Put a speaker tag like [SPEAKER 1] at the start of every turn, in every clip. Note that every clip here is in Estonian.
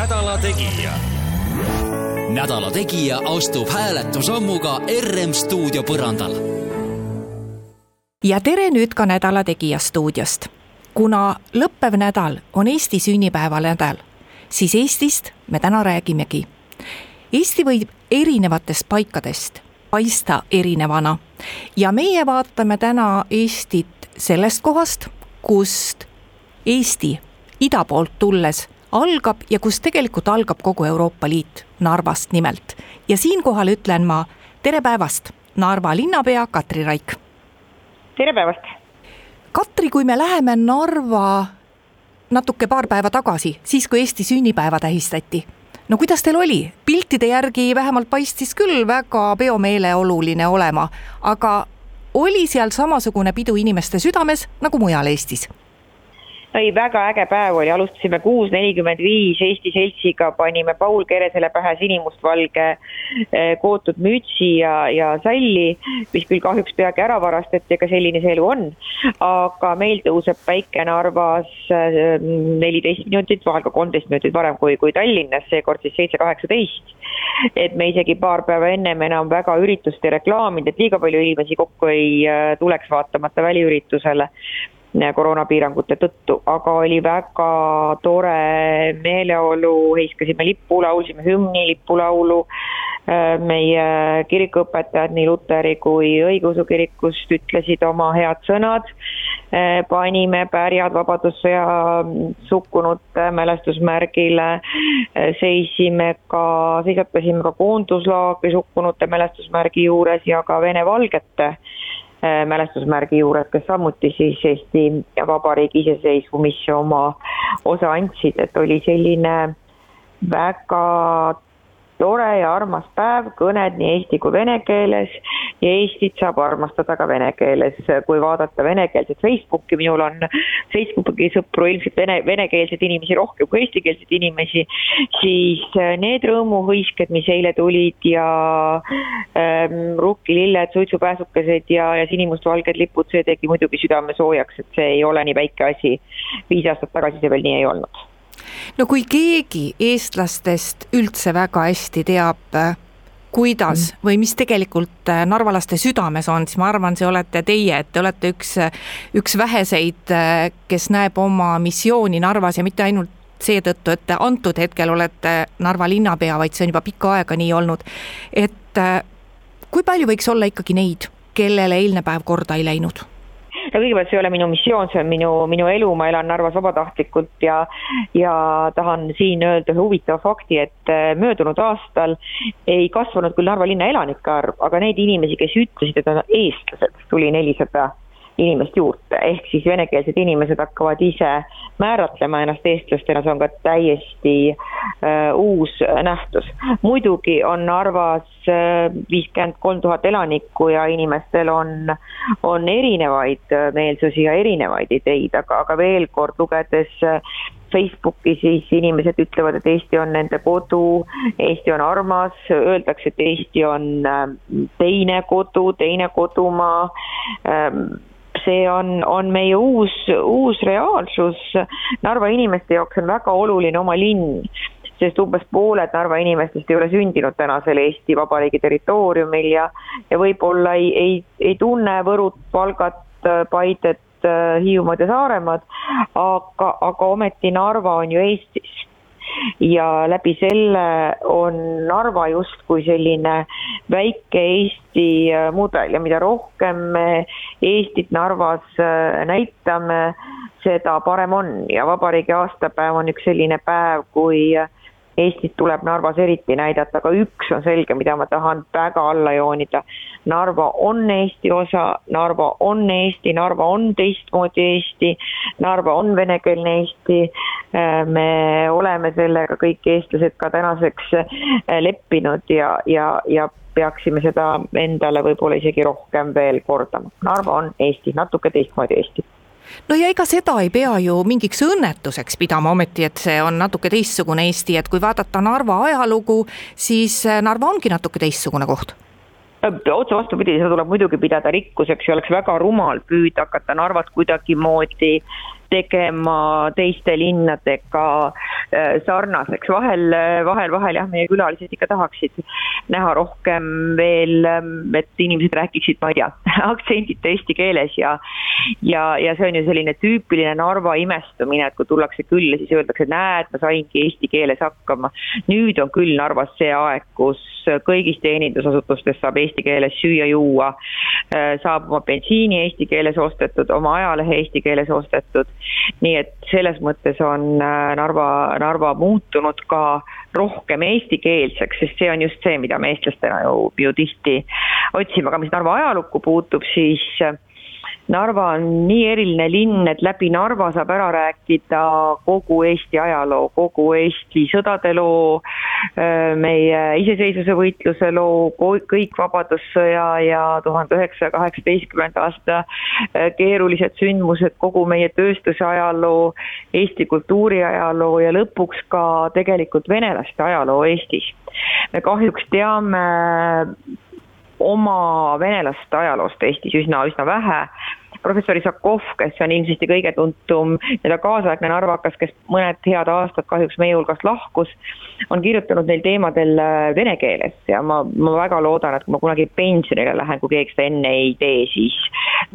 [SPEAKER 1] nädala Tegija.
[SPEAKER 2] nädala Tegija astub hääletusammuga RM stuudio põrandal.
[SPEAKER 3] ja tere nüüd ka Nädala Tegija stuudiost. kuna lõppev nädal on Eesti sünnipäeva nädal, siis Eestist me täna räägimegi. Eesti võib erinevatest paikadest paista erinevana ja meie vaatame täna Eestit sellest kohast, kust Eesti ida poolt tulles algab ja kus tegelikult algab kogu Euroopa Liit, Narvast nimelt. ja siinkohal ütlen ma tere päevast, Narva linnapea Katri Raik.
[SPEAKER 4] tere päevast.
[SPEAKER 3] Katri, kui me läheme Narva natuke paar päeva tagasi, siis kui Eesti sünnipäeva tähistati, no kuidas teil oli? piltide järgi vähemalt paistis küll väga peomeeleoluline olema, aga oli seal samasugune pidu inimeste südames nagu mujal Eestis
[SPEAKER 4] ei, väga äge päev oli, alustasime kuus nelikümmend viis Eesti Seltsiga, panime Paul Keresele pähe sinimustvalge eh, kootud mütsi ja, ja salli, mis küll kahjuks peagi ära varastati, aga selline see elu on. aga meil tõuseb päike Narvas eh, neliteist minutit, vahel ka kolmteist minutit varem kui, kui Tallinnas, seekord siis seitse kaheksateist. et me isegi paar päeva ennem enam väga üritust ei reklaaminud, et liiga palju inimesi kokku ei eh, tuleks, vaatamata väliüritusele koroonapiirangute tõttu, aga oli väga tore meeleolu, heiskasime lippu, laulsime hümni, lipulaulu. meie kirikuõpetajad nii luteri kui õigeusu kirikust ütlesid oma head sõnad. panime pärjad Vabadussõja sukkunute mälestusmärgile, seisime ka, seisatasime ka koonduslaagri sukkunute mälestusmärgi juures ja ka Vene valgete Äh, mälestusmärgi juures, kes samuti siis Eesti Vabariigi iseseisvumisse oma osa andsid, et oli selline väga tore ja armas päev, kõned nii eesti kui vene keeles ja Eestit saab armastada ka vene keeles. kui vaadata venekeelset Facebooki, minul on Facebooki sõpru ilmselt vene, venekeelseid inimesi rohkem kui eestikeelseid inimesi, siis äh, need rõõmuhõisked, mis eile tulid ja ähm, rukkililled, suitsupääsukesed ja, ja sinimustvalged lipud, see tegi muidugi südame soojaks, et see ei ole nii väike asi. viis aastat tagasi see veel nii ei olnud
[SPEAKER 3] no kui keegi eestlastest üldse väga hästi teab, kuidas mm. või mis tegelikult äh, narvalaste südames on, siis ma arvan, see olete teie, et te olete üks, üks väheseid, äh, kes näeb oma missiooni Narvas ja mitte ainult seetõttu, et te antud hetkel olete Narva linnapea, vaid see on juba pikka aega nii olnud. et äh, kui palju võiks olla ikkagi neid, kellele eilne päev korda ei läinud?
[SPEAKER 4] No kõigepealt see ei ole minu missioon, see on minu, minu elu, ma elan Narvas vabatahtlikult ja, ja tahan siin öelda ühe huvitava fakti, et äh, möödunud aastal ei kasvanud küll Narva linna elanike arv, aga neid inimesi, kes ütlesid, et nad on eestlased, tuli nelisada inimest juurde, ehk siis venekeelsed inimesed hakkavad ise määratlema ennast eestlastena, see on ka täiesti äh, uus nähtus. muidugi on Narvas äh, viiskümmend kolm tuhat elanikku ja inimestel on, on erinevaid äh, meelsusi ja erinevaid ideid, aga, aga veel kord lugedes äh, Facebooki, siis inimesed ütlevad, et Eesti on nende kodu, Eesti on armas, öeldakse, et Eesti on teine kodu, teine kodumaa ähm, see on, on meie uus, uus reaalsus. Narva inimeste jaoks on väga oluline oma linn, sest umbes pooled Narva inimestest ei ole sündinud tänasel Eesti Vabariigi territooriumil ja, ja võib-olla ei, ei, ei tunne Võrut, Valgat, Paidet, Hiiumaad ja Saaremaad, aga, aga ometi Narva on ju Eestis ja läbi selle on Narva justkui selline väike Eesti äh, mudel ja mida rohkem me Eestit Narvas äh, näitame, seda parem on. Ja vabariigi aastapäev on üks selline päev, kui Eestit tuleb Narvas eriti näidata, aga üks on selge, mida ma tahan väga alla joonida. Narva on Eesti osa, Narva on Eesti, Narva on teistmoodi Eesti, Narva on venekeelne Eesti. me oleme sellega kõik eestlased ka tänaseks leppinud ja, ja, ja peaksime seda endale võib-olla isegi rohkem veel kordama. Narva on Eesti, natuke teistmoodi Eesti
[SPEAKER 3] no ja ega seda ei pea ju mingiks õnnetuseks pidama, ometi et see on natuke teistsugune Eesti, et kui vaadata Narva ajalugu, siis Narva ongi natuke teistsugune koht.
[SPEAKER 4] Otse vastupidi, seda tuleb muidugi pidada rikkuseks ja oleks väga rumal püüda hakata Narvat kuidagimoodi tegema teiste linnadega äh, sarnaseks, vahel, vahel, vahel jah, meie külalised ikka tahaksid näha rohkem veel, ähm, et inimesed räägiksid, ma ei tea, aktsendita eesti keeles ja ja, ja see on ju selline tüüpiline Narva imestumine, et kui tullakse külla, siis öeldakse, näed, ma saingi eesti keeles hakkama. nüüd on küll Narvas see aeg, kus kõigis teenindusasutustes saab eesti keeles süüa-juua, äh, saab oma bensiini eesti keeles ostetud, oma ajalehe eesti keeles ostetud nii et selles mõttes on äh, Narva, Narva muutunud ka rohkem eestikeelseks, sest see on just see, mida me eestlastena ju, ju tihti otsime, aga mis Narva ajalukku puutub, siis äh, Narva on nii eriline linn, et läbi Narva saab ära rääkida kogu Eesti ajaloo, kogu Eesti sõdade loo, meie iseseisvuse võitluse loo, kõik Vabadussõja ja tuhande üheksasaja kaheksateistkümnenda aasta keerulised sündmused, kogu meie tööstuse ajaloo, Eesti kultuuri ajaloo ja lõpuks ka tegelikult venelaste ajaloo Eestis. me kahjuks teame oma venelaste ajaloost Eestis üsna, üsna vähe. professor Isakov, kes on ilmsesti kõige tuntum nii-öelda kaasaegne narvakas, kes mõned head aastad kahjuks meie hulgast lahkus, on kirjutanud neil teemadel äh, vene keeles ja ma, ma väga loodan, et kui ma kunagi pensionile lähen, kui keegi seda enne ei tee, siis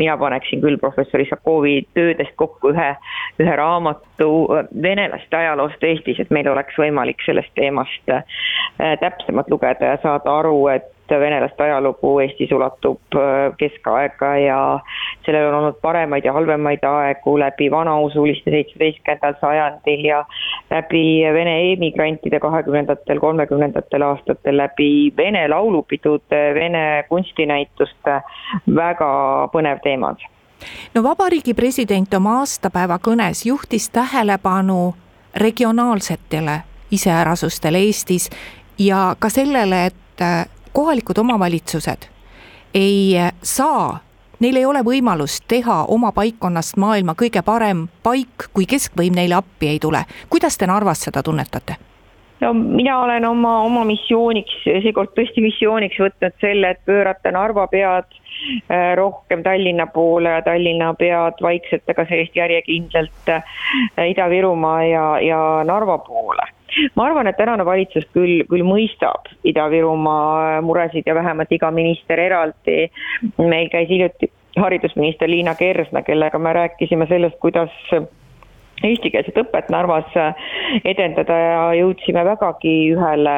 [SPEAKER 4] mina paneksin küll professor Isakovi töödest kokku ühe, ühe raamatu äh, venelaste ajaloost Eestis, et meil oleks võimalik sellest teemast äh, täpsemalt lugeda ja saada aru, et venelaste ajalugu Eestis ulatub äh, keskaega ja sellel on olnud paremaid ja halvemaid aegu läbi vanausuliste seitsmeteistkümnendal sajandil ja läbi Vene emigrantide kahekümnendatel, kolmekümnendatel aastatel, läbi Vene laulupidude, Vene kunstinäituste, väga põnev teema
[SPEAKER 3] no vabariigi president oma aastapäeva kõnes juhtis tähelepanu regionaalsetele iseärasustele Eestis ja ka sellele, et kohalikud omavalitsused ei saa, neil ei ole võimalust teha oma paikkonnast maailma kõige parem paik, kui keskvõim neile appi ei tule. kuidas te Narvas seda tunnetate?
[SPEAKER 4] no mina olen oma, oma missiooniks, seekord tõesti missiooniks võtnud selle, et pöörata Narva pead äh, rohkem Tallinna poole ja Tallinna pead vaikselt, aga sellist järjekindlalt äh, Ida-Virumaa ja, ja Narva poole ma arvan, et tänane valitsus küll, küll mõistab Ida-Virumaa muresid ja vähemalt iga minister eraldi. meil käis hiljuti haridusminister Liina Kersna, kellega me rääkisime sellest, kuidas eestikeelset õpet Narvas edendada ja jõudsime vägagi ühele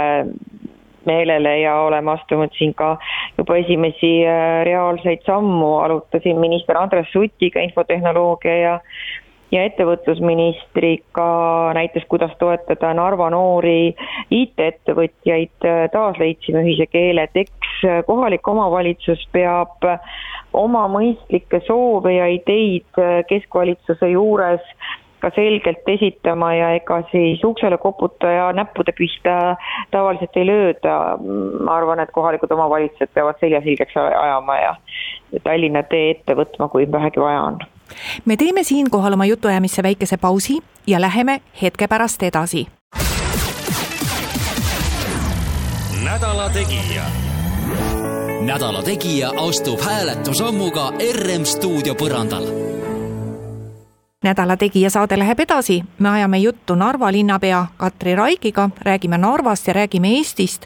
[SPEAKER 4] meelele ja oleme astunud siin ka juba esimesi reaalseid sammu, arutasin minister Andres Sutiga infotehnoloogia ja ja ettevõtlusministriga näiteks, kuidas toetada Narva noori IT-ettevõtjaid, taas leidsime ühise keele, et eks kohalik omavalitsus peab oma mõistlikke soove ja ideid keskvalitsuse juures ka selgelt esitama ja ega siis uksele koputaja näppude pihta tavaliselt ei lööda. ma arvan, et kohalikud omavalitsused peavad selja selgeks ajama ja Tallinna tee ette võtma, kui vähegi vaja on
[SPEAKER 3] me teeme siinkohal oma jutuajamisse väikese pausi ja läheme hetke pärast edasi.
[SPEAKER 2] nädala Tegija. nädala Tegija astub hääletusammuga RM stuudio põrandal
[SPEAKER 3] nädala Tegija saade läheb edasi, me ajame juttu Narva linnapea Katri Raikiga, räägime Narvast ja räägime Eestist.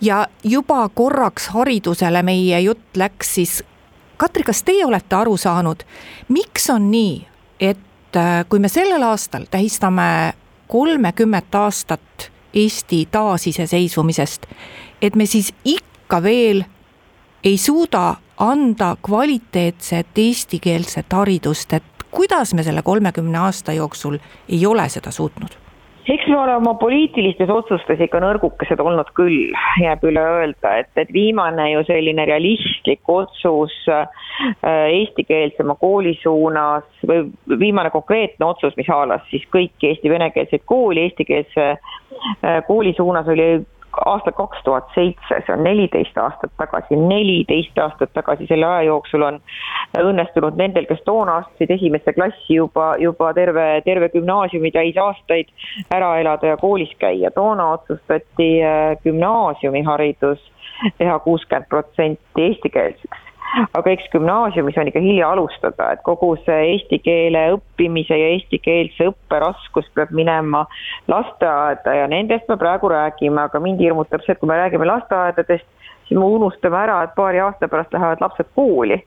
[SPEAKER 3] ja juba korraks haridusele meie jutt läks siis Katri, kas teie olete aru saanud, miks on nii, et äh, kui me sellel aastal tähistame kolmekümmet aastat Eesti taasiseseisvumisest, et me siis ikka veel ei suuda anda kvaliteetset eestikeelset haridust, et kuidas me selle kolmekümne aasta jooksul ei ole seda suutnud?
[SPEAKER 4] Eks me ole oma poliitilistes otsustes ikka nõrgukesed olnud küll, jääb üle öelda, et, et viimane ju selline realistlik otsus äh, eestikeelsema kooli suunas või viimane konkreetne otsus, mis haalas siis kõiki Eesti venekeelseid kooli eestikeelse äh, kooli suunas oli aastal kaks tuhat seitse, see on neliteist aastat tagasi, neliteist aastat tagasi, selle aja jooksul on õnnestunud nendel, kes toona astusid esimesse klassi juba, juba terve, terve gümnaasiumi täis aastaid ära elada ja koolis käia. toona otsustati äh, gümnaasiumiharidus teha kuuskümmend protsenti eestikeelseks aga eks gümnaasiumis on ikka hilja alustada, et kogu see eesti keele õppimise ja eestikeelse õppe raskus peab minema lasteaeda ja nendest me praegu räägime, aga mind hirmutab see, et kui me räägime lasteaedadest, siis me unustame ära, et paari aasta pärast lähevad lapsed kooli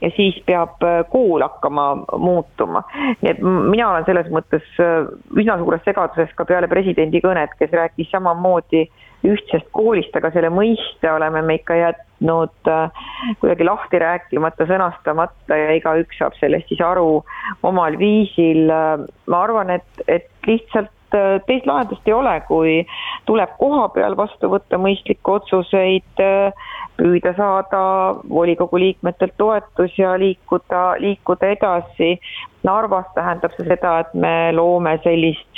[SPEAKER 4] ja siis peab äh, kool hakkama muutuma. nii et mina olen selles mõttes äh, üsna suures segaduses ka peale presidendi kõnet, kes rääkis samamoodi ühtsest koolist, aga selle mõiste oleme me ikka jätnud äh, kuidagi lahti rääkimata, sõnastamata ja igaüks saab sellest siis aru omal viisil. ma arvan, et, et lihtsalt äh, teist lahendust ei ole, kui tuleb koha peal vastu võtta mõistlikke otsuseid, äh, püüda saada volikogu liikmetelt toetus ja liikuda, liikuda edasi. Narvas tähendab see seda, et me loome sellist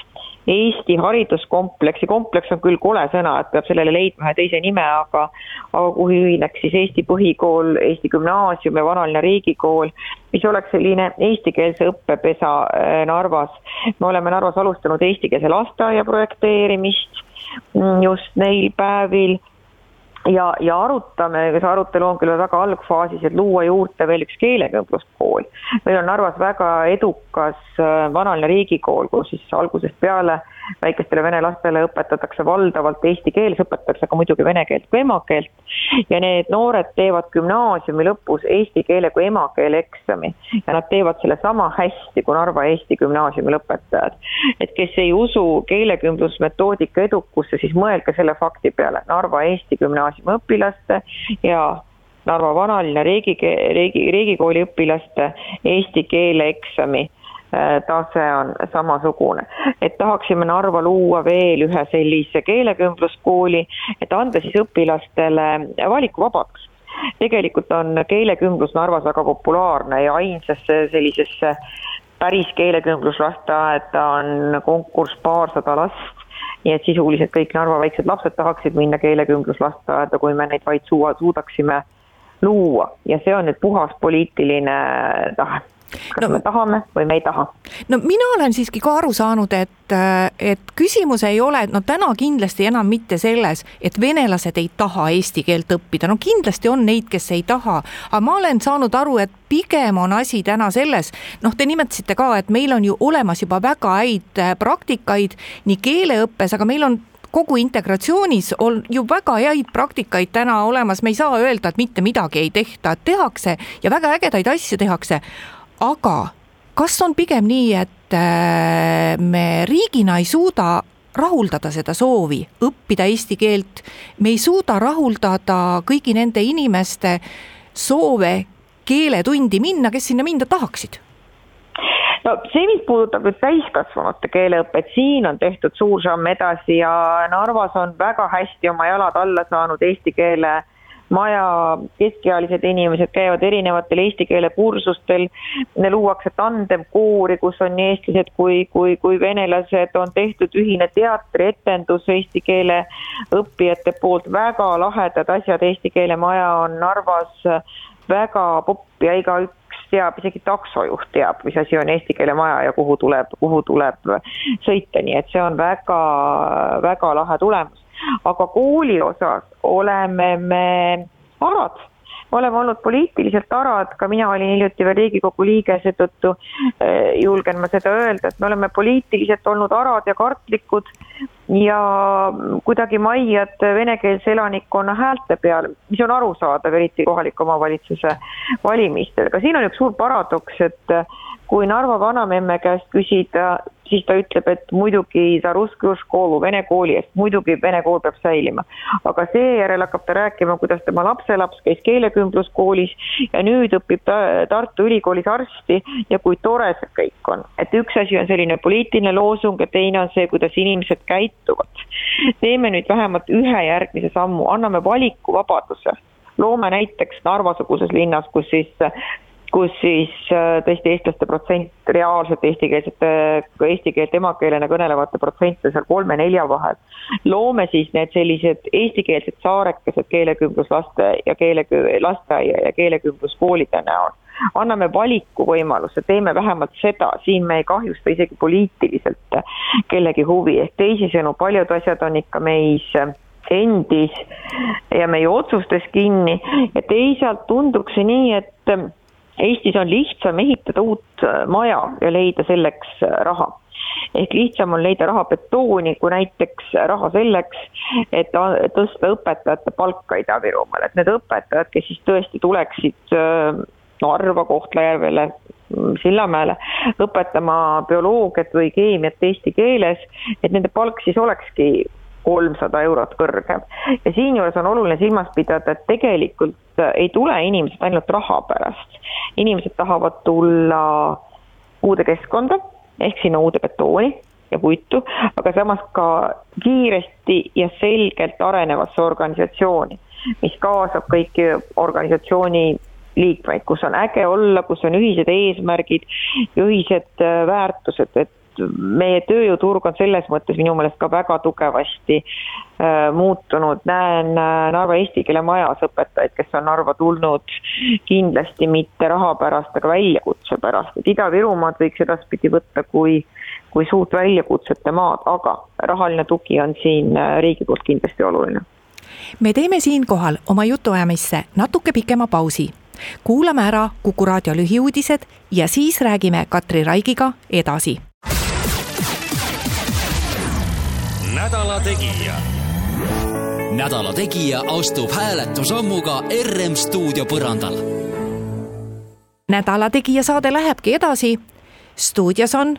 [SPEAKER 4] Eesti hariduskompleksi, kompleks on küll kole sõna, et peab sellele leidma ühe teise nime, aga aga kuhu ühineks siis Eesti põhikool, Eesti gümnaasium ja vanaline riigikool, mis oleks selline eestikeelse õppepesa äh, Narvas. me oleme Narvas alustanud eestikeelse lasteaia projekteerimist mm, just neil päevil ja, ja arutame, see arutelu on küll väga algfaasis, et luua juurde veel üks keelekümbluskool. meil on Narvas väga edukas äh, vanaline riigikool, kus siis algusest peale väikestele vene lastele õpetatakse valdavalt eesti keeles, õpetatakse ka muidugi vene keelt kui emakeelt. ja need noored teevad gümnaasiumi lõpus eesti keele kui emakeele eksami ja nad teevad selle sama hästi kui Narva Eesti Gümnaasiumi lõpetajad. et kes ei usu keelekümblusmetoodika edukusse, siis mõelge selle fakti peale, Narva Eesti Gümnaasiumi õpilaste ja Narva vanalinna riigi, riigi, riigikooli õpilaste eesti keele eksami tase on samasugune. et tahaksime Narva luua veel ühe sellise keelekümbluskooli, et anda siis õpilastele valikuvabadus tegelikult on keelekümblus Narvas väga populaarne ja ainsasse sellisesse päris keelekümbluslasteaeda on konkurss paarsada last. nii et sisuliselt kõik Narva väiksed lapsed tahaksid minna keelekümbluslasteaeda, kui me neid vaid suua, suudaksime luua ja see on nüüd puhas poliitiline tahe kas no, me tahame või me ei taha.
[SPEAKER 3] no mina olen siiski ka aru saanud, et, et küsimus ei ole, no täna kindlasti enam mitte selles, et venelased ei taha eesti keelt õppida, no kindlasti on neid, kes ei taha, aga ma olen saanud aru, et pigem on asi täna selles, noh, te nimetasite ka, et meil on ju olemas juba väga häid praktikaid nii keeleõppes, aga meil on kogu integratsioonis on ju väga häid praktikaid täna olemas, me ei saa öelda, et mitte midagi ei tehta, tehakse ja väga ägedaid asju tehakse aga kas on pigem nii, et äh, me riigina ei suuda rahuldada seda soovi õppida eesti keelt, me ei suuda rahuldada kõigi nende inimeste soove keeletundi minna, kes sinna minna tahaksid?
[SPEAKER 4] no see, mis puudutab nüüd täiskasvanute keeleõpet, siin on tehtud suur samm edasi ja Narvas on väga hästi oma jalad alla saanud eesti keele äh, maja keskealised inimesed käivad erinevatel eesti keele kursustel, luuakse tandemkoori, kus on nii eestlased kui, kui, kui venelased, on tehtud ühine teatrietendus eesti keele õppijate poolt, väga lahedad asjad, eesti keele maja on. Narvas väga popp ja igaüks teab, isegi taksojuht teab, mis asi on eesti keele maja ja kuhu tuleb, kuhu tuleb sõita, nii et see on väga, väga lahe tulemus aga kooli osas oleme me arad. Oleme olnud poliitiliselt arad, ka mina olin hiljuti veel Riigikogu liige, seetõttu eh, julgen ma seda öelda, et me oleme poliitiliselt olnud arad ja kartlikud ja kuidagi maiad venekeelse elanikkonna häälte peal, mis on arusaadav, eriti kohaliku omavalitsuse valimistel, aga siin on üks suur paradoks, et kui Narva vanamemme käest küsida siis ta ütleb, et muidugi ta koolu, vene kooli eest, muidugi vene kool peab säilima. aga seejärel hakkab ta rääkima, kuidas tema lapselaps käis keelekümbluskoolis ja nüüd õpib ta Tartu Ülikoolis arsti ja kui tore see kõik on. et üks asi on selline poliitiline loosung ja teine on see, kuidas inimesed käituvad. teeme nüüd vähemalt ühe järgmise sammu, anname valikuvabaduse loome näiteks Narva-suguses linnas, kus siis kus siis äh, tõesti eestlaste protsent reaalselt eestikeelsete, eesti keelt emakeelena kõnelevate protsente seal kolme-nelja vahel. loome siis need sellised eestikeelsed saarekesed keelekümbluslaste ja keele, lasteaia ja keelekümbluskoolide näol. anname valikuvõimaluse, teeme vähemalt seda, siin me ei kahjusta isegi poliitiliselt kellegi huvi, ehk teisisõnu, paljud asjad on ikka meis endis ja meie otsustes kinni ja teisalt tunduks see nii, et Eestis on lihtsam ehitada uut äh, maja ja leida selleks äh, raha. Ehk lihtsam on leida raha betooni kui näiteks raha selleks, et tõsta õpetajate palka Ida-Virumaal, et need õpetajad, kes siis tõesti tuleksid äh, Narva, Kohtla-Järvele, mm, Sillamäele õpetama bioloogiat või keemiat eesti keeles, et nende palk siis olekski kolmsada eurot kõrgem. ja siinjuures on oluline silmas pidada, et tegelikult ei tule inimesed ainult raha pärast. inimesed tahavad tulla uude keskkonda ehk sinna uude betooni ja puitu, aga samas ka kiiresti ja selgelt arenevasse organisatsiooni, mis kaasab kõiki organisatsiooni liikmeid, kus on äge olla, kus on ühised eesmärgid ja ühised väärtused, et meie tööjõuturg on selles mõttes minu meelest ka väga tugevasti äh, muutunud, näen äh, Narva eesti keele majas õpetajaid, kes on Narva tulnud kindlasti mitte raha pärast, aga väljakutse pärast, et Ida-Virumaad võiks edaspidi võtta kui kui suurt väljakutsete maad, aga rahaline tugi on siin äh, riigi poolt kindlasti oluline.
[SPEAKER 3] me teeme siinkohal oma jutuajamisse natuke pikema pausi. Kuulame ära Kuku raadio lühiuudised ja siis räägime Katri Raigiga edasi
[SPEAKER 2] nädala Tegija. nädala Tegija astub hääletusammuga RM stuudio põrandal.
[SPEAKER 3] nädala Tegija saade lähebki edasi. stuudios on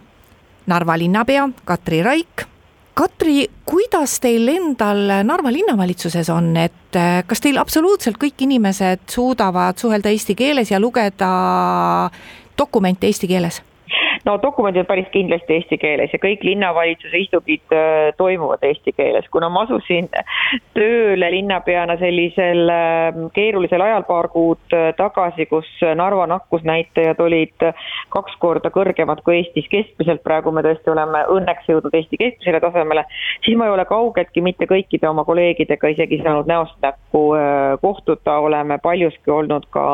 [SPEAKER 3] Narva linnapea Katri Raik. Katri, kuidas teil endal Narva linnavalitsuses on, et eh, kas teil absoluutselt kõik inimesed suudavad suhelda eesti keeles ja lugeda dokumente eesti keeles?
[SPEAKER 4] No dokumendid päris kindlasti eesti keeles ja kõik linnavalitsuse istungid äh, toimuvad eesti keeles, kuna ma asusin tööle linnapeana sellisel äh, keerulisel ajal paar kuud äh, tagasi, kus Narva nakkusnäitajad olid kaks korda kõrgemad kui Eestis keskmiselt, praegu me tõesti oleme õnneks jõudnud Eesti keskmisele tasemele, siis ma ei ole kaugeltki mitte kõikide oma kolleegidega isegi saanud näost näkku kohtuda, oleme paljuski olnud ka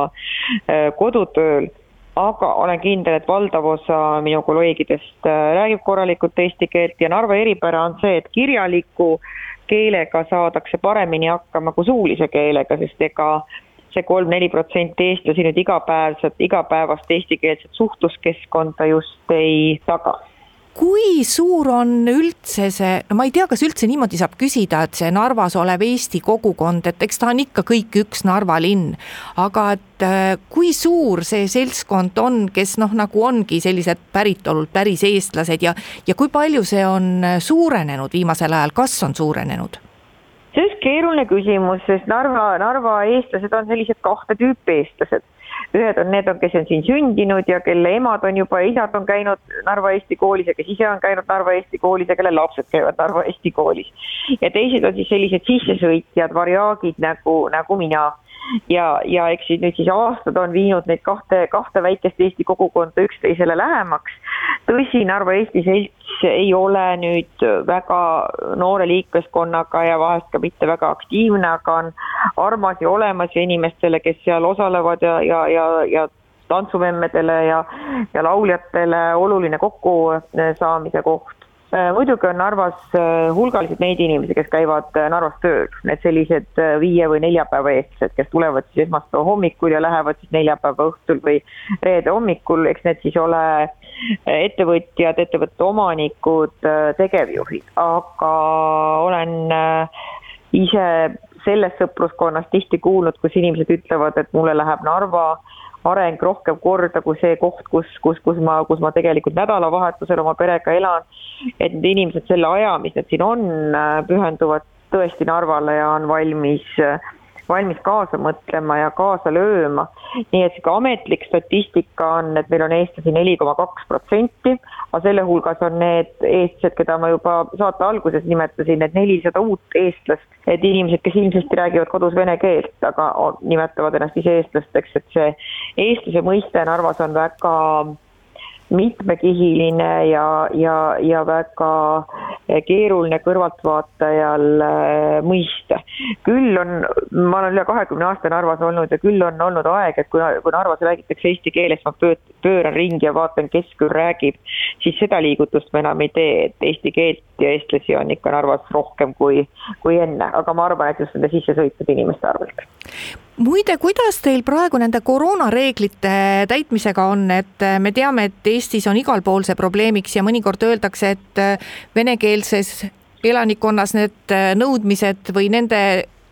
[SPEAKER 4] kodutööl aga olen kindel, et valdav osa minu kolleegidest äh, räägib korralikult eesti keelt ja Narva eripära on see, et kirjaliku keelega saadakse paremini hakkama kui suulise keelega, sest ega see kolm-neli protsenti eestlasi nüüd igapäevset, igapäevast eestikeelset suhtluskeskkonda just ei taga
[SPEAKER 3] kui suur on üldse see, no ma ei tea, kas üldse niimoodi saab küsida, et see Narvas olev Eesti kogukond, et eks ta on ikka kõik üks Narva linn, aga et äh, kui suur see seltskond on, kes noh, nagu ongi sellised päritolult päris eestlased ja, ja kui palju see on suurenenud viimasel ajal, kas on suurenenud?
[SPEAKER 4] see on keeruline küsimus, sest Narva, Narva eestlased on sellised kahte tüüpi eestlased ühed on need, kes on siin sündinud ja kelle emad on juba, isad on käinud Narva Eesti koolis ja kes ise on käinud Narva Eesti koolis ja kelle lapsed käivad Narva Eesti koolis. ja teised on siis sellised sissesõitjad, variaagid nagu, nagu mina ja, ja eks siis nüüd siis aastad on viinud neid kahte, kahte väikest Eesti kogukonda üksteisele lähemaks. tõsi, Narva Eesti Selts ei ole nüüd väga noore liikmeskonnaga ja vahest ka mitte väga aktiivne, aga on armas ja olemas ja inimestele, kes seal osalevad ja, ja, ja, ja tantsumemmedele ja, ja lauljatele oluline kokkusaamise koht. Äh, muidugi on Narvas äh, hulgaliselt neid inimesi, kes käivad äh, Narvas tööl, need sellised viie või neljapäeva eestlased, kes tulevad siis esmaspäeva hommikul ja lähevad siis neljapäeva õhtul või reede hommikul, eks need siis ole ettevõtjad, ettevõtte omanikud, tegevjuhid, aga olen ise sellest sõpruskonnas tihti kuulnud, kus inimesed ütlevad, et mulle läheb Narva areng rohkem korda kui see koht, kus, kus, kus ma, kus ma tegelikult nädalavahetusel oma perega elan. et need inimesed selle aja, mis nad siin on, pühenduvad tõesti Narvale ja on valmis äh, valmis kaasa mõtlema ja kaasa lööma. nii et sihuke ametlik statistika on, et meil on eestlasi neli koma kaks protsenti, aga selle hulgas on need eestlased, keda ma juba saate alguses nimetasin, need nelisada uut eestlast, et inimesed, kes ilmsesti räägivad kodus vene keelt, aga nimetavad ennast ise eestlasteks, et see eestlase mõiste Narvas on väga mitmekihiline ja, ja, ja väga keeruline kõrvaltvaatajal äh, mõista. küll on, ma olen üle kahekümne aasta Narvas olnud ja küll on olnud aeg, et kui, kui Narvas räägitakse eesti keeles, ma pööran ringi ja vaatan, kes küll räägib, siis seda liigutust ma enam ei tee, et eesti keelt ja eestlasi on ikka Narvas rohkem kui, kui enne, aga ma arvan, et just nende sisse sõitnud inimeste arvelt
[SPEAKER 3] muide, kuidas teil praegu nende koroonareeglite täitmisega on, et me teame, et Eestis on igal pool see probleemiks ja mõnikord öeldakse, et venekeelses elanikkonnas need nõudmised või nende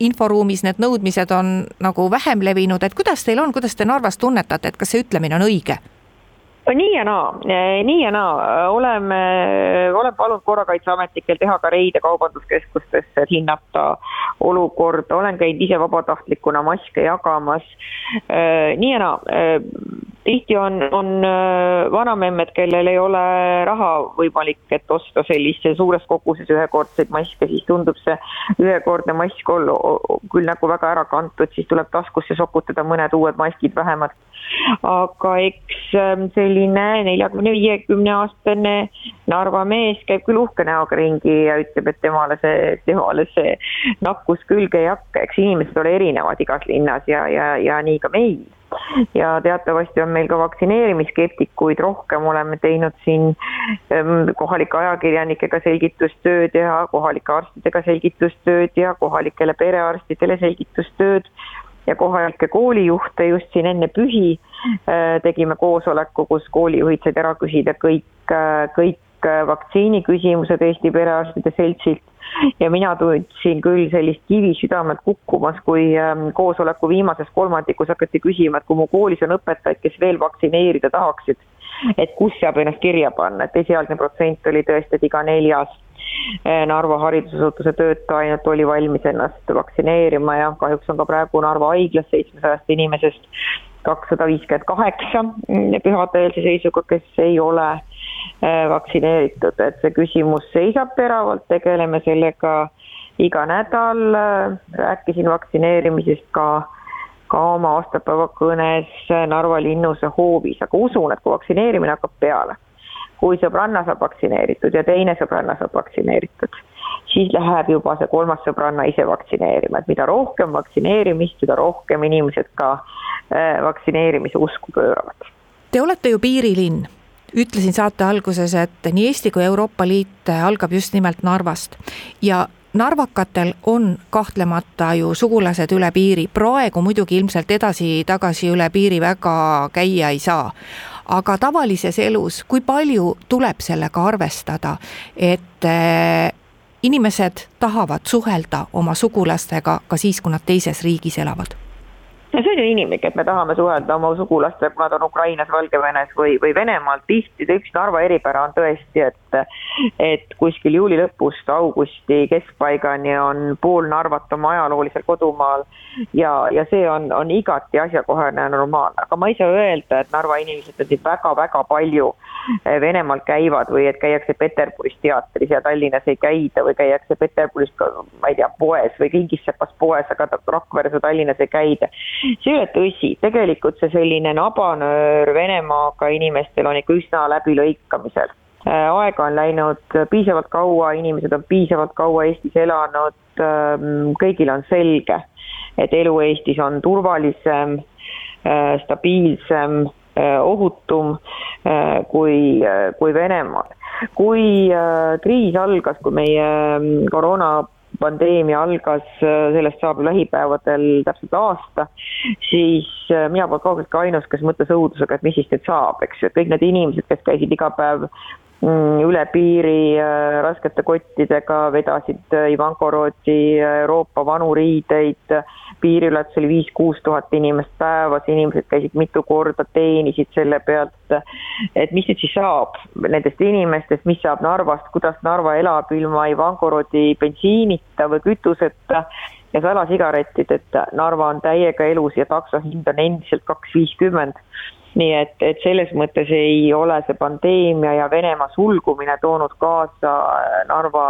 [SPEAKER 3] inforuumis need nõudmised on nagu vähem levinud, et kuidas teil on, kuidas te Narvas tunnetate, et kas see ütlemine on õige?
[SPEAKER 4] Nii ja naa, nii ja naa, oleme, olen palunud korrakaitseametnikel teha ka reide kaubanduskeskustesse, et hinnata olukorda, olen käinud ise vabatahtlikuna maske jagamas. nii ja naa, tihti on, on vanamemmed, kellel ei ole raha võimalik, et osta sellise suures koguses ühekordseid maske, siis tundub see ühekordne mask olla küll nagu väga ära kantud, siis tuleb taskusse sokutada mõned uued maskid vähemalt. Aga eks ähm, selline neljakümne, viiekümne aastane Narva mees käib küll uhke näoga ringi ja ütleb, et temale see, temale see nakkus külge ei hakka, eks inimesed ole erinevad igas linnas ja, ja, ja nii ka meil ja teatavasti on meil ka vaktsineerimisskeptikuid. Rohkem, oleme teinud siin ähm, kohalike ajakirjanikega selgitustööd ja kohalike arstidega selgitustööd ja kohalikele perearstidele selgitustööd. Ja kohalikke koolijuhte just siin enne pühi äh, tegime koosoleku, kus koolijuhid said ära küsida kõik, äh, kõik äh, vaktsiiniküsimused Eesti Perearstide Seltsilt. Ja mina tundsin küll sellist kivi südamelt kukkumas, kui ähm, koosoleku viimases kolmandikus hakati küsima, et kui mu koolis on õpetajaid, kes veel vaktsineerida tahaksid, et kus saab ennast kirja panna, et esialgne protsent oli tõesti, et iga neljas Eh, Narva haridusasutuse töötaja ainult oli valmis ennast vaktsineerima ja kahjuks on ka praegu Narva haiglas seitsmesajast inimesest kakssada viiskümmend kaheksa pühadeelse seisuga, kes ei ole eh, vaktsineeritud, et see küsimus seisab teravalt, tegeleme sellega iga nädal, rääkisin vaktsineerimisest ka ka oma aastapäeva kõnes Narva linnuse hoovis, aga usun, et kui vaktsineerimine hakkab peale kui sõbranna saab vaktsineeritud ja teine sõbranna saab vaktsineeritud, siis läheb juba see kolmas sõbranna ise vaktsineerima, et mida rohkem vaktsineerimist, seda rohkem inimesed ka äh, vaktsineerimise usku pööravad.
[SPEAKER 3] Te olete ju piirilinn ütlesin saate alguses, et nii Eesti kui Euroopa Liit algab just nimelt Narvast. Ja narvakatel on kahtlemata ju sugulased üle piiri, praegu muidugi ilmselt edasi-tagasi üle piiri väga käia ei saa. Aga tavalises elus, kui palju tuleb sellega arvestada, et eh, inimesed tahavad suhelda oma sugulastega ka siis, kui nad teises riigis elavad
[SPEAKER 4] no see on ju inimlik, et me tahame suhelda oma sugulastega, kui nad on Ukrainas, Valgevenes või, või Venemaal, tihti üks Narva eripära on tõesti, et et kuskil juuli lõpust augusti keskpaigani on pool Narvat oma ajaloolisel kodumaal ja, ja see on, on igati asjakohane ja normaalne, aga ma ei saa öelda, et Narva inimesed on siin väga-väga palju eh, Venemaal käivad või et käiakse Peterburis teatris ja Tallinnas ei käida või käiakse Peterburis, ma ei tea, poes või Kingissepas poes, aga Rakveres või Tallinnas ei käida see ei ole tõsi, tegelikult see selline nabanöör Venemaaga inimestel on ikka üsna läbilõikamisel. Äh, aega on läinud piisavalt kaua, inimesed on piisavalt kaua Eestis elanud, ähm, kõigil on selge, et elu Eestis on turvalisem, äh, stabiilsem, äh, ohutum kui, kui Venemaal. kui kriis algas, kui meie ähm, koroona pandeemia algas, sellest saab lähipäevadel täpselt aasta, siis mina polnud kaugeltki ainus, kes mõtles õudusega, et mis siis nüüd saab, eks ju, et kõik need inimesed, kes käisid iga päev üle piiri äh, raskete kottidega, vedasid Ivanko Rootsi Euroopa vanu riideid, piiriületus oli viis-kuus tuhat inimest päevas, inimesed käisid mitu korda, teenisid selle pealt. et mis nüüd siis saab nendest inimestest, mis saab Narvast, kuidas Narva elab ilma Ivanko Rootsi bensiinita või kütuseta ja salasigarettideta, Narva on täiega elus ja takso hind on endiselt kaks viiskümmend nii et, et selles mõttes ei ole see pandeemia ja Venemaa sulgumine toonud kaasa Narva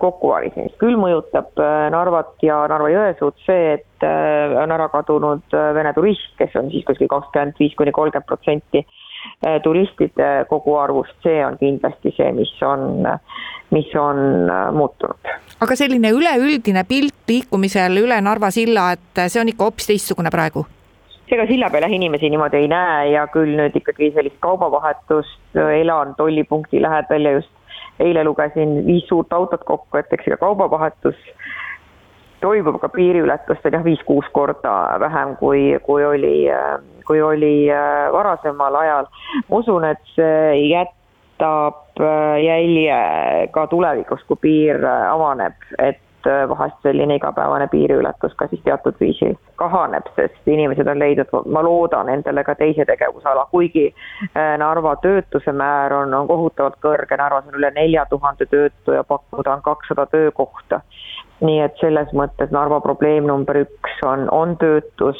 [SPEAKER 4] kokkuvarisemist, küll mõjutab äh, Narvat ja Narva-Jõesuud see, et äh, on ära kadunud äh, Vene turist, kes on siis kuskil kakskümmend viis kuni kolmkümmend protsenti turistide koguarvust, see on kindlasti see, mis on, mis on muutunud.
[SPEAKER 3] aga selline üleüldine pilt liikumisel üle Narva silla, et see on ikka hoopis teistsugune praegu?
[SPEAKER 4] Ega silla peal jah inimesi niimoodi ei näe ja küll nüüd ikkagi sellist kaubavahetust, elan tollipunkti lähedal ja just eile lugesin viis suurt autot kokku, et eks ega kaubavahetus toimub, aga piiriületust on jah, viis-kuus korda vähem, kui, kui oli, kui oli äh, varasemal ajal. ma usun, et see jätab äh, jälje ka tulevikus, kui piir äh, avaneb, et et äh, vahest selline igapäevane piiriületus ka siis teatud viisil kahaneb, sest inimesed on leidnud, ma loodan, endale ka teise tegevusala, kuigi äh, Narva töötuse määr on, on kohutavalt kõrge, Narvas on üle nelja tuhande töötu ja pakkuda on kakssada töökohta. nii et selles mõttes Narva probleem number üks on, on töötus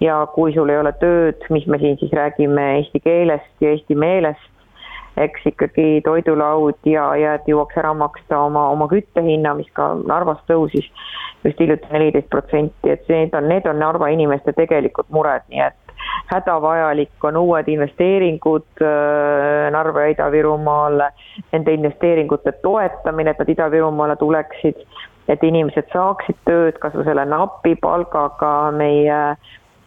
[SPEAKER 4] ja kui sul ei ole tööd, mis me siin siis räägime eesti keelest ja eesti meelest, eks ikkagi toidulaud ja, ja et jõuaks ära maksta oma, oma küttehinna, mis ka Narvas tõusis just hiljuti neliteist protsenti, et need on, need on Narva inimeste tegelikud mured, nii et hädavajalik on uued investeeringud äh, Narva ja Ida-Virumaale, nende investeeringute toetamine, et nad Ida-Virumaale tuleksid, et inimesed saaksid tööd kas või selle napi palgaga, meie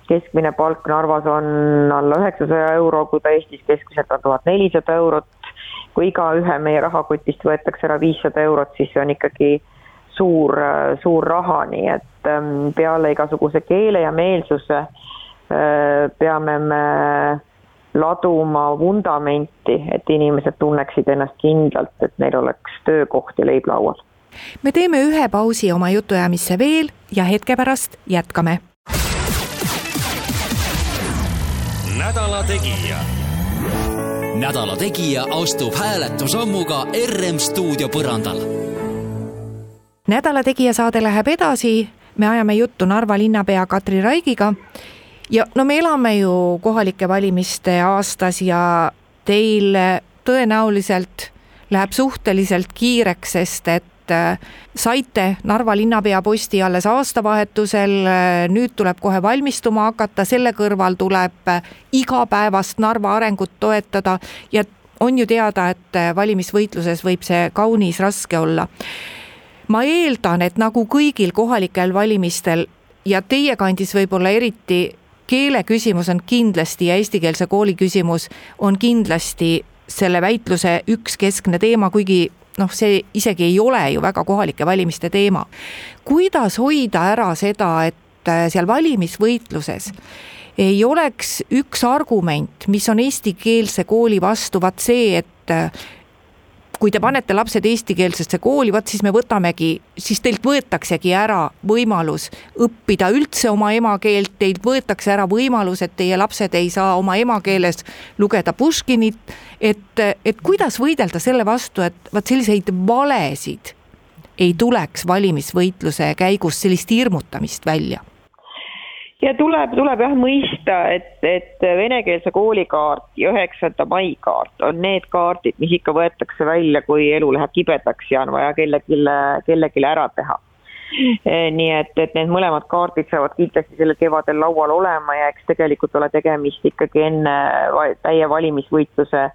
[SPEAKER 4] keskmine palk Narvas on alla üheksasaja euro, kui ta Eestis keskmiselt on tuhat nelisada eurot. kui igaühe meie rahakotist võetakse ära viissada eurot, siis see on ikkagi suur, suur raha, nii et ähm, peale igasuguse keele ja meelsuse äh, peame me laduma vundamenti, et inimesed tunneksid ennast kindlalt, et neil oleks töökoht ja leib laual.
[SPEAKER 3] me teeme ühe pausi oma jutuajamisse veel ja hetke pärast jätkame
[SPEAKER 2] nädala Tegija. nädala Tegija astub hääletusammuga RM stuudio põrandal.
[SPEAKER 3] nädala Tegija saade läheb edasi, me ajame juttu Narva linnapea Katri Raigiga. ja no me elame ju kohalike valimiste aastas ja teil tõenäoliselt läheb suhteliselt kiireks, sest et et äh, saite Narva linnapea posti alles aastavahetusel, äh, nüüd tuleb kohe valmistuma hakata, selle kõrval tuleb äh, igapäevast Narva arengut toetada ja on ju teada, et valimisvõitluses võib see kaunis raske olla. ma eeldan, et nagu kõigil kohalikel valimistel ja teie kandis võib-olla eriti keele küsimus on kindlasti ja eestikeelse kooli küsimus on kindlasti selle väitluse üks keskne teema, kuigi noh, see isegi ei ole ju väga kohalike valimiste teema. kuidas hoida ära seda, et äh, seal valimisvõitluses ei oleks üks argument, mis on eestikeelse kooli vastu, vaat see, et äh, kui te panete lapsed eestikeelsesse kooli, vot siis me võtamegi, siis teilt võetaksegi ära võimalus õppida üldse oma emakeelt, teilt võetakse ära võimalus, et teie lapsed ei saa oma emakeeles lugeda Puškinit. et, et kuidas võidelda selle vastu, et vot selliseid valesid ei tuleks valimisvõitluse käigus sellist hirmutamist välja
[SPEAKER 4] ja tuleb, tuleb jah mõista, et, et venekeelse kooli kaart ja üheksanda mai kaart on need kaardid, mis ikka võetakse välja, kui elu läheb kibedaks ja on vaja kellelegi, kellelegi ära teha. E, nii et, et need mõlemad kaardid saavad kindlasti sellel kevadel laual olema ja eks tegelikult ole tegemist ikkagi enne täie valimisvõitluse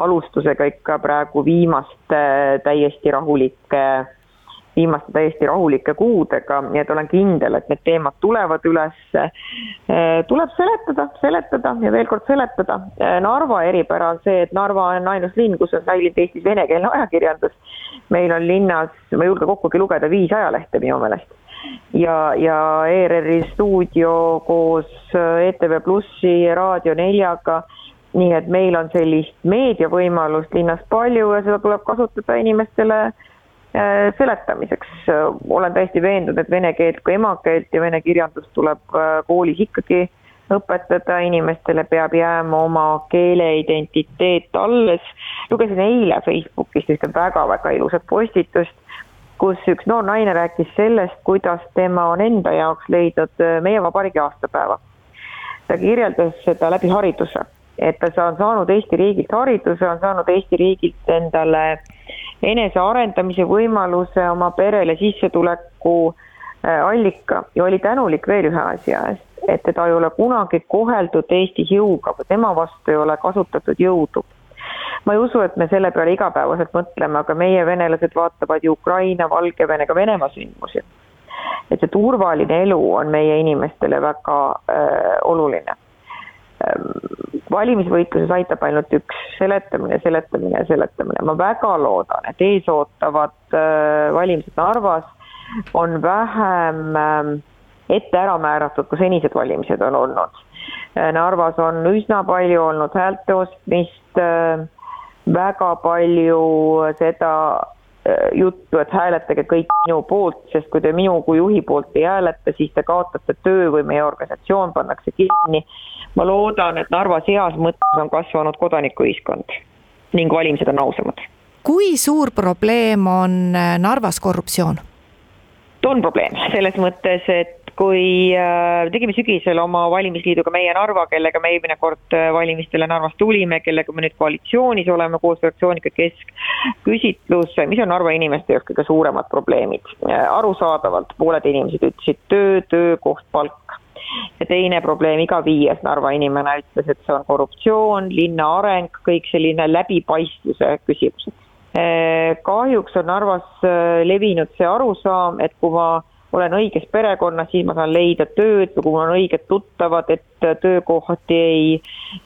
[SPEAKER 4] alustusega ikka praegu viimaste täiesti rahulike viimaste täiesti rahulike kuudega, nii et olen kindel, et need teemad tulevad üles. Äh, tuleb seletada, seletada ja veel kord seletada. Äh, Narva eripära on see, et Narva on ainus linn, kus on säilinud Eestis venekeelne ajakirjandus. meil on linnas, ma ei julge kokkugi lugeda, viis ajalehte minu meelest ja, ja ERR-i stuudio koos ETV Plussi Raadio neljaga nii et meil on sellist meediavõimalust linnas palju ja seda tuleb kasutada inimestele äh, seletamiseks. olen täiesti veendunud, et vene keelt kui emakeelt ja vene kirjandust tuleb äh, koolis ikkagi õpetada, inimestele peab jääma oma keeleidentiteet alles. lugesin eile Facebookist ühte väga-väga ilusat postitust, kus üks noor naine rääkis sellest, kuidas tema on enda jaoks leidnud äh, meie vabariigi aastapäeva. ta kirjeldas seda läbi hariduse et ta on saanud Eesti riigilt hariduse, on saanud Eesti riigilt endale enesearendamise võimaluse, oma perele sissetuleku äh, allika ja oli tänulik veel ühe asja eest, et teda ei ole kunagi koheldud Eestis jõuga või tema vastu ei ole kasutatud jõudu. ma ei usu, et me selle peale igapäevaselt mõtleme, aga meie venelased vaatavad ju Ukraina, Valgevene, ka Venemaa sündmusi. et see turvaline elu on meie inimestele väga äh, oluline valimisvõitluses aitab ainult üks, seletamine, seletamine seletamine. ma väga loodan, et eesootavad äh, valimised Narvas on vähem ähm, ette ära määratud, kui senised valimised on olnud. Äh, Narvas on üsna palju olnud häälte ostmist, äh, väga palju seda juttu, et hääletage kõik minu poolt, sest kui te minu kui juhi poolt ei hääleta, siis te kaotate töö või meie organisatsioon pannakse kinni ma loodan, et Narvas heas mõttes on kasvanud kodanikuühiskond ning valimised on ausamad.
[SPEAKER 3] kui suur probleem on äh, Narvas korruptsioon?
[SPEAKER 4] on probleem selles mõttes, et kui äh, tegime sügisel oma valimisliiduga Meie Narva, kellega me eelmine kord äh, valimistele Narvas tulime, kellega me nüüd koalitsioonis oleme koos fraktsiooniga Keskküsitlus, mis on Narva inimeste jaoks kõige suuremad probleemid. arusaadavalt pooled inimesed ütlesid töö, töökoht, palk ja teine probleem, iga viies Narva inimene ütles, et see on korruptsioon, linna areng, kõik selline läbipaistvuse küsimused. Kahjuks on Narvas levinud see arusaam, et kui ma olen õiges perekonnas, siis ma saan leida tööd või kui mul on õiged tuttavad, et töökohti ei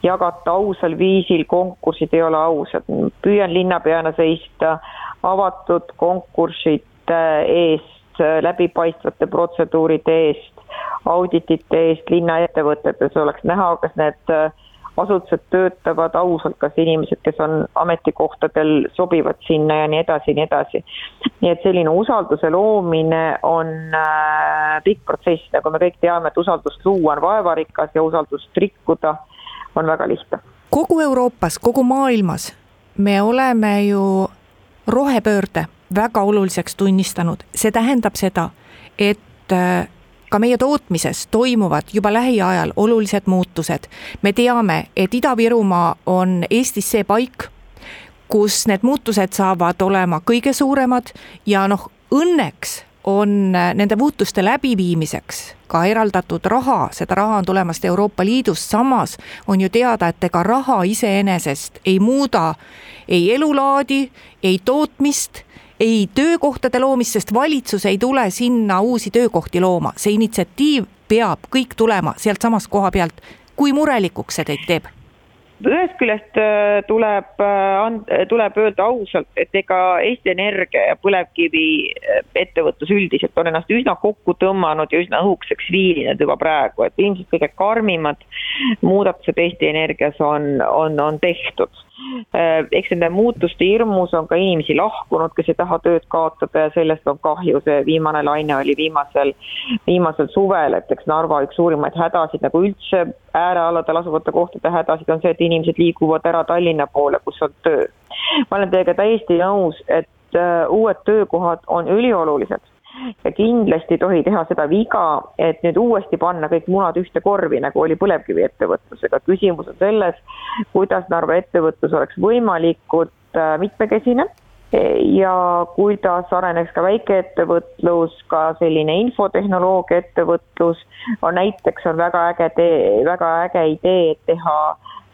[SPEAKER 4] jagata ausal viisil, konkursid ei ole ausad. püüan linnapeana seista avatud konkursside eest, läbipaistvate protseduuride eest, auditite eest linnaettevõtetes oleks näha, kas need äh, asutused töötavad ausalt, kas inimesed, kes on ametikohtadel, sobivad sinna ja nii edasi ja nii edasi. nii et selline usalduse loomine on äh, pikk protsess, nagu me kõik teame, et usaldust luua on vaevarikas ja usaldust rikkuda on väga lihtne.
[SPEAKER 3] kogu Euroopas, kogu maailmas me oleme ju rohepöörde väga oluliseks tunnistanud, see tähendab seda, et äh, ka meie tootmises toimuvad juba lähiajal olulised muutused. me teame, et Ida-Virumaa on Eestis see paik, kus need muutused saavad olema kõige suuremad ja noh, õnneks on nende muutuste läbiviimiseks ka eraldatud raha, seda raha on tulemast Euroopa Liidust, samas on ju teada, et ega raha iseenesest ei muuda ei elulaadi, ei tootmist ei töökohtade loomist, sest valitsus ei tule sinna uusi töökohti looma, see initsiatiiv peab kõik tulema sealtsamast koha pealt. kui murelikuks see teid teeb?
[SPEAKER 4] Ühest küljest äh, tuleb, äh, tuleb öelda ausalt, et ega Eesti Energia ja põlevkivi äh, üldiselt on ennast üsna kokku tõmmanud ja üsna õhukeseks viilinud juba praegu, et ilmselt kõige karmimad muudatused Eesti Energias on, on, on tehtud. Eks nende muutuste hirmus on ka inimesi lahkunud, kes ei taha tööd kaotada ja sellest on kahju, see viimane laine oli viimasel, viimasel suvel, et eks Narva üks suurimaid hädasid nagu üldse äärealadel asuvate kohtade hädasid on see, et inimesed liiguvad ära Tallinna poole, kus on töö. ma olen teiega täiesti nõus, et äh, uued töökohad on üliolulised ja kindlasti ei tohi teha seda viga, et nüüd uuesti panna kõik munad ühte korvi, nagu oli põlevkiviettevõtlusega. küsimus on selles, kuidas Narva ettevõtlus oleks võimalikult äh, mitmekesine ja kuidas areneks ka väikeettevõtlus, ka selline infotehnoloogia ettevõtlus, on näiteks on väga äge tee, väga äge idee, teha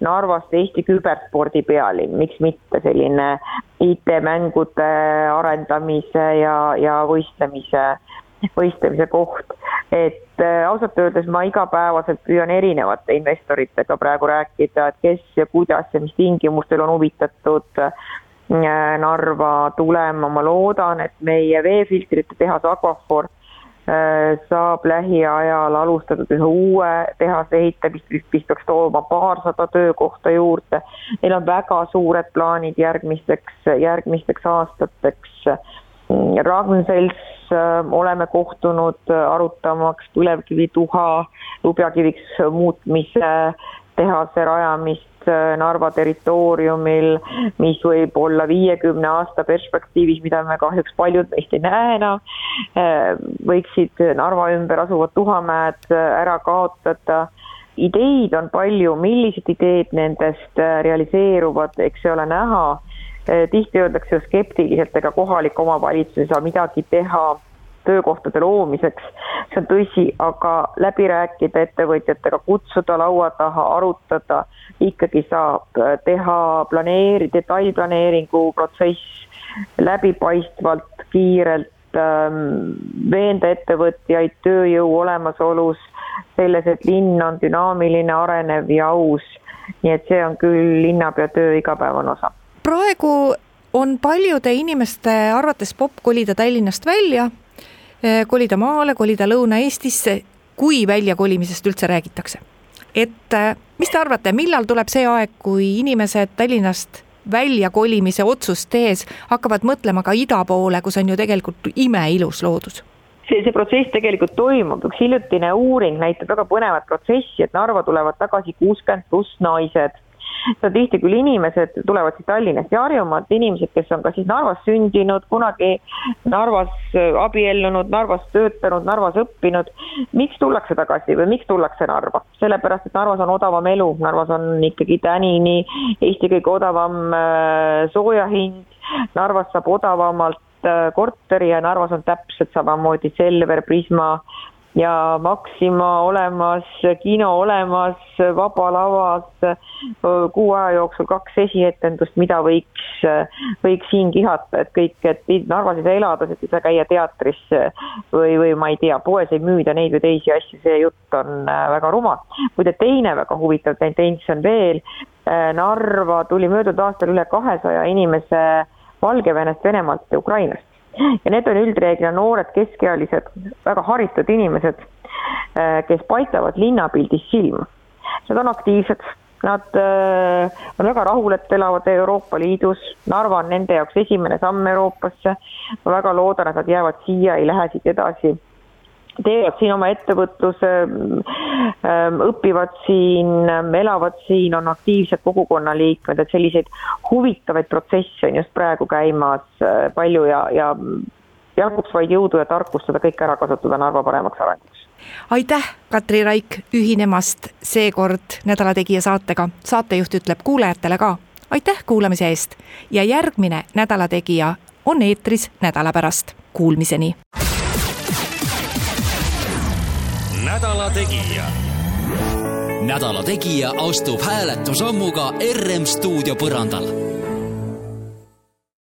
[SPEAKER 4] Narvast Eesti küberspordi pealinn, miks mitte selline IT-mängude arendamise ja, ja võistlemise, võistlemise koht. et äh, ausalt öeldes ma igapäevaselt püüan erinevate investoritega praegu rääkida, et kes ja kuidas ja mis tingimustel on huvitatud äh, Narva tulema, ma loodan, et meie veefiltrite tehas Aquafor saab lähiajal alustatud ühe uue tehase ehitamist, mis, peaks tooma paarsada töökohta juurde. Neil on väga suured plaanid järgmisteks, järgmisteks aastateks. Ragn-Sells oleme kohtunud arutamaks põlevkivi tuha lubjakiviks muutmise tehase rajamist Äh, Narva territooriumil, mis võib olla viiekümne aasta perspektiivis, mida me kahjuks paljud meist ei näe enam, äh, võiksid Narva ümber asuvad tuhamäed äh, ära kaotada ideid on palju, millised ideed nendest realiseeruvad, eks see ole näha. tihti öeldakse ju skeptiliselt, ega kohalik omavalitsus ei saa midagi teha töökohtade loomiseks, see on tõsi, aga läbi rääkida ettevõtjatega, kutsuda laua taha, arutada, ikkagi saab teha planeeri-, detailplaneeringu protsess läbipaistvalt, kiirelt, ähm, veenda ettevõtjaid tööjõu olemasolus, selles, et linn on dünaamiline, arenev ja aus. nii et see on küll linnapea töö igapäevane osa.
[SPEAKER 3] praegu on paljude inimeste arvates popp kolida Tallinnast välja kolida maale, kolida Lõuna-Eestisse, kui väljakolimisest üldse räägitakse. et eh, mis te arvate, millal tuleb see aeg, kui inimesed Tallinnast väljakolimise otsust tehes hakkavad mõtlema ka ida poole, kus on ju tegelikult imeilus loodus?
[SPEAKER 4] see, see protsess tegelikult toimub, üks hiljutine uuring näitab väga põnevat protsessi, et Narva tulevad tagasi kuuskümmend pluss naised seda tihti küll inimesed tulevad siis Tallinnast ja Harjumaalt, inimesed, kes on ka siis Narvas sündinud, kunagi Narvas äh, abiellunud, Narvas töötanud, Narvas õppinud. miks tullakse tagasi või miks tullakse Narva? sellepärast, et Narvas on odavam elu, Narvas on ikkagi tänini Eesti kõige odavam äh, sooja hind, Narvas saab odavamalt äh, korteri ja Narvas on täpselt samamoodi Selver, Prisma ja Maxima olemas, kino olemas, Vaba Lavas, kuu aja jooksul kaks esietendust, mida võiks, võiks siin kihata, et kõik, et Narvas ei saa elada, et ei saa käia teatris või, või ma ei tea, poes ei müüda neid või teisi asju, see jutt on äh, väga rumal. muide, teine väga huvitav tendents on veel, äh, Narva tuli möödunud aastal üle kahesaja inimese Valgevenest, Venemaalt ja Ukrainast ja need on üldreeglina noored keskealised, väga haritud inimesed, äh, kes paistavad linnapildis silma. Nad on aktiivsed, nad äh, on väga rahul, et elavad Euroopa Liidus, Narva on nende jaoks esimene samm Euroopasse, ma väga loodan, et nad jäävad siia, ei lähe siit edasi teevad siin oma ettevõtluse, ähm, õpivad siin, ähm, elavad siin, on aktiivsed kogukonnaliikmed, et selliseid huvitavaid protsesse on just praegu käimas äh, palju ja, ja jaguks vaid jõudu ja tarkust seda kõike ära kasutada Narva paremaks arenguks.
[SPEAKER 3] aitäh, Katri Raik, ühinemast seekord Nädala Tegija saatega. saatejuht ütleb kuulajatele ka aitäh kuulamise eest ja järgmine Nädala Tegija on eetris nädala pärast. Kuulmiseni
[SPEAKER 2] nädala Tegija. nädala Tegija astub hääletusammuga RM stuudio põrandal